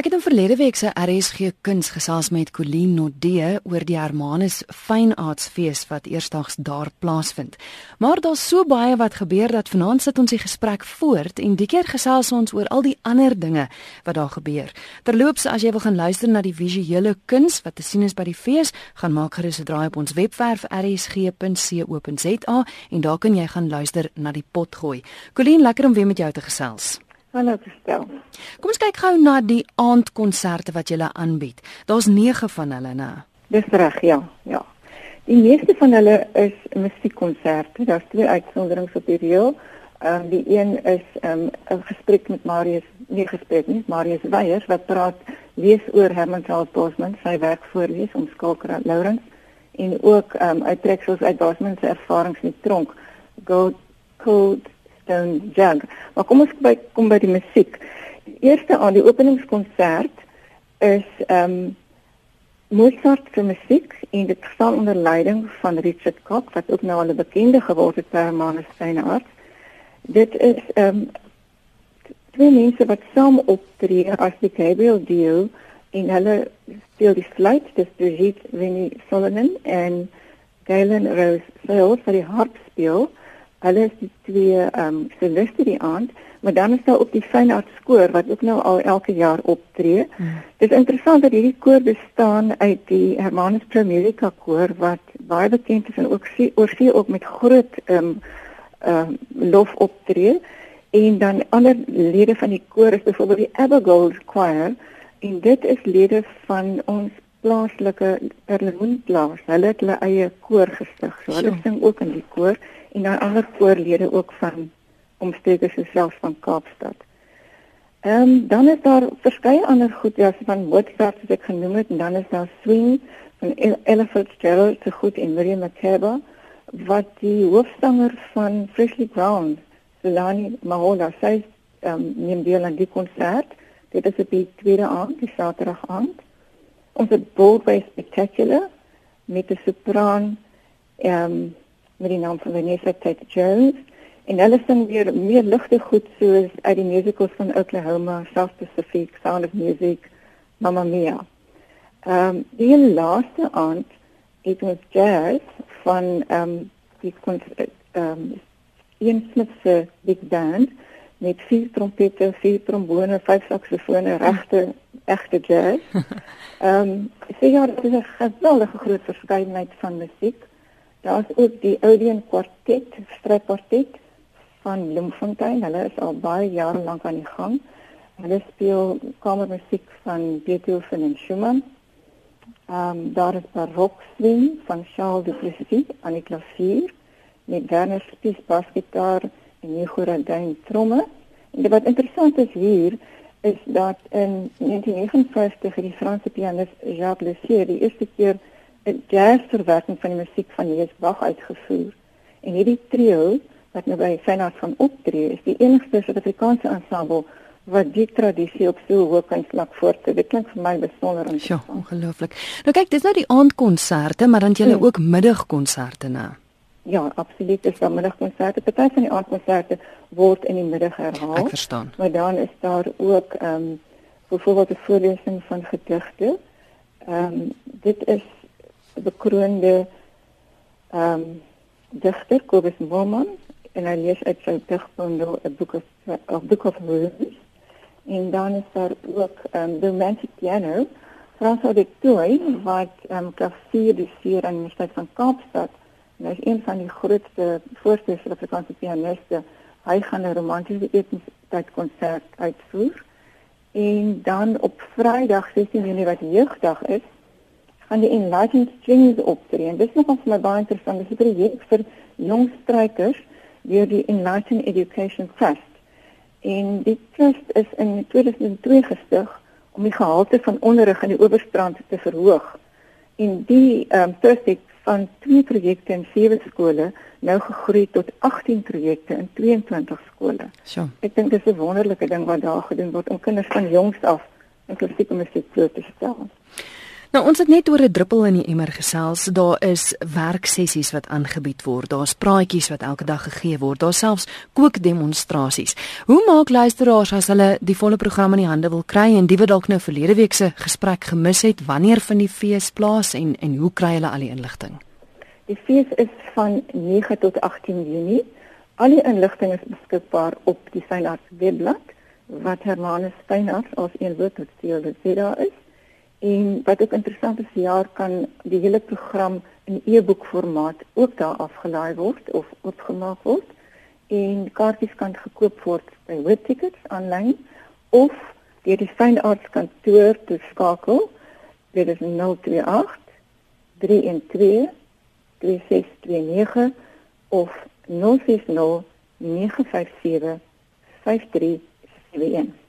Ek het in verlede week se RSG Kuns gesels met Colleen Nodee oor die Hermanus Fine Arts Fees wat eersdaags daar plaasvind. Maar daar's so baie wat gebeur dat vanaand sit ons die gesprek voort en die keer gesels ons oor al die ander dinge wat daar gebeur. Terloops, as jy wil gaan luister na die visuele kuns wat te sien is by die fees, gaan maak gerus 'n draai op ons webwerf rsg.co.za en daar kan jy gaan luister na die potgooi. Colleen, lekker om weer met jou te gesels. Hallo Kristel. Kom ons kyk gou na die aandkonserte wat julle aanbied. Daar's 9 van hulle, né? Dis reg, ja, ja. Die meeste van hulle is musiekkonserte. Daar's twee uitsonderings op die reël. Ehm um, die een is 'n um, gesprek met Marius, nie gesprek nie, Marius Weyers wat praat lees oor Herman Charles Bosman, sy werk voorlees om Skalker Lawrence en ook ehm um, uittreksels uit Bosman se ervarings met tronk. Go Cold Stone Jug. Maar kom ons by kom by die musiek. Die eerste aan die openingskonsert is ehm um, Mozart se musiek en dit staan onder leiding van Richard Koch wat ook nou al 'n bekende geword het by Hermanus Steinhardt. Dit is ehm um, twee mense wat saam optree as die Gabriel Dio en hulle speel die fluit, dis Brigitte Winnie Solomon en Galen Rose Sales wat die harp speel. Hulle is die twee ehm um, soliste die aand, maar dan is daar ook die Fynart skoor wat ook nou al elke jaar optree. Hmm. Dit is interessant dat hierdie koor bestaan uit die Hermanus Primerica koor wat baie bekend is en ook sien oor sien ook met groot ehm um, ehm uh, lof optree. En dan ander lede van die koor is byvoorbeeld die Abigail Choir en dit is lede van ons plaaslike Erlemoenplaas. Hulle het hulle eie koor gestig. So hulle sing ook in die koor en dan ander koorlede ook van omstreke selfs van Kaapstad. Ehm um, dan is daar verskeie ander goed ja van Mozart wat ek genoem het en dan is daar Swing van Ella Fitzgerald te goed en Miriam Makeba wat die hoofsanger van Freshly Ground Solani Mahola sê ehm um, neem deel aan die konsert. Dit is op die tweede aand, die Saterdag aand. Ons het Broadway Spectacular met 'n sopraan ehm um, met die naam van Vanessa Tate Jones en hulle sing weer meer ligte goed soos uit die musicals van Oklahoma, South Pacific, Sound of Music, Mamma Mia. Ehm um, die laaste aand het ons jazz van ehm um, die ehm um, Ian Smith se big band met vier trompette, vier trombone, vyf saksofone, regte egte jazz. Ehm um, sê ja, dit is 'n geweldige groot verskeidenheid van musiek. Daar's ook die Odeon Quartet, strykwartet van Bloemfontein. Hulle is al baie jare lank aan die gang. Hulle speel kamermusiek van Beethoven en Schumann. Ehm um, daar is barok swing van Charles Duplessis aan die klavier met Werner Spies basgitaar en Hugo Radin tromme. En wat interessant is hier is dat in 1959 die Franse pianis Jacques Lessier die eerste keer 'n jazzverwerking van die musiek van Jesus Bach uitgevoer. En hierdie trio wat nou by Feyenoord van optree, is die enigste Suid-Afrikaanse ensemble wat die tradisie op so 'n hoë vlak voortsit. Dit klink vir my besonder interessant. Ja, ongelooflik. Nou kyk, dis nou die aandkonserte, maar dan jy hmm. ook middagkonserte, né? Ja, absoluut. Dis dan middagkonserte. Party van die aandkonserte word in die middag herhaal. Ek verstaan. Maar dan is daar ook ehm um, byvoorbeeld 'n voorlesing van gedigte. Ehm um, dit is bekroonde ehm um, digter Kobus Moman en hy lees uit sy digbundel 'n boek of of book of roses en dan is daar ook ehm um, the romantic piano François de Toey wat ehm um, klavier bestuur aan die Universiteit van Kaapstad. En hy is een van die grootste voorste Suid-Afrikaanse pianiste. Hy gaan 'n romantiese etenstydkonsert uitvoer. En dan op Vrydag 16 Junie wat jeugdag is van die Enlightened Strings optree. En dis nogal vir my baie interessant. Dis 'n projek vir jong strykers deur die Enlightened Education Trust. En die trust is in 2002 gestig om die gehalte van onderrig in die Oeverstrand te verhoog. En die ehm um, trust het van twee projekte in sewe skole nou gegroei tot 18 projekte in 22 skole. So. Ek dink dis 'n wonderlike ding wat daar gedoen word om kinders van jongs af in klassieke musiek te stel. Nou ons het net oor 'n druppel in die emmer gesels. Daar is werksessies wat aangebied word. Daar's praatjies wat elke dag gegee word. Daar's selfs kookdemonstrasies. Hoe maak luisteraars as hulle die volle program in die hande wil kry en die wat dalk nou verlede week se gesprek gemis het, wanneer vind die fees plaas en en hoe kry hulle al die inligting? Die fees is van 9 tot 18 Junie. Al die inligting is beskikbaar op die Fynarts webblad wat Hermanus Fynarts as een woord tot dit sê daar is. En wat ook interessant is, jaar kan die hele program in e-boek formaat ook daar afgelaai word of opgemaak word en kaartjies kan gekoop word by Webtickets aanlyn of deur die Fynarts kantoor te skakel. Dit is 028 312 3629 of 060 957 5371